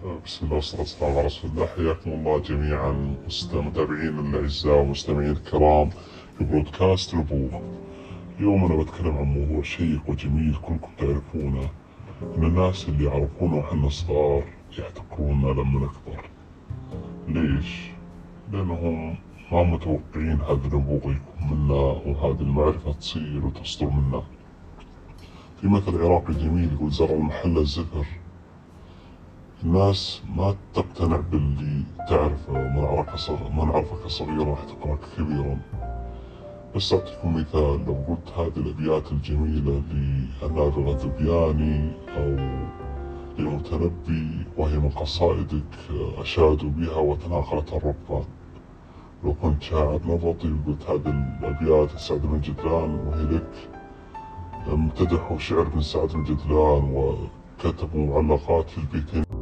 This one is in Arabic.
بسم الله والصلاة والسلام على رسول الله. حياكم الله جميعا. متابعين الأعزاء ومستمعين الكرام في بودكاست نبوغ اليوم أنا بتكلم عن موضوع شيق وجميل كلكم تعرفونه. إن الناس اللي يعرفونا وحنا صغار يحتقرونا لما نكبر ليش؟ لأنهم ما متوقعين هذا النبوغ يكون منا وهذه المعرفة تصير وتصدر منا. في مثل عراقي جميل يقول زرع المحلة الزفر الناس ما تقتنع باللي تعرفه ما نعرفك صغير ما نعرفك صغيرا راح تقرأك كبيرا بس أعطيكم مثال لو قلت هذه الأبيات الجميلة للنابغة الذبياني أو للمتنبي وهي من قصائدك أشادوا بها وتناقلت الربان لو كنت شاعر نبطي وقلت هذه الأبيات لسعد بن جدلان وهي لك. امتدحوا شعر بن سعد بن جدلان وكتبوا معلقات في البيتين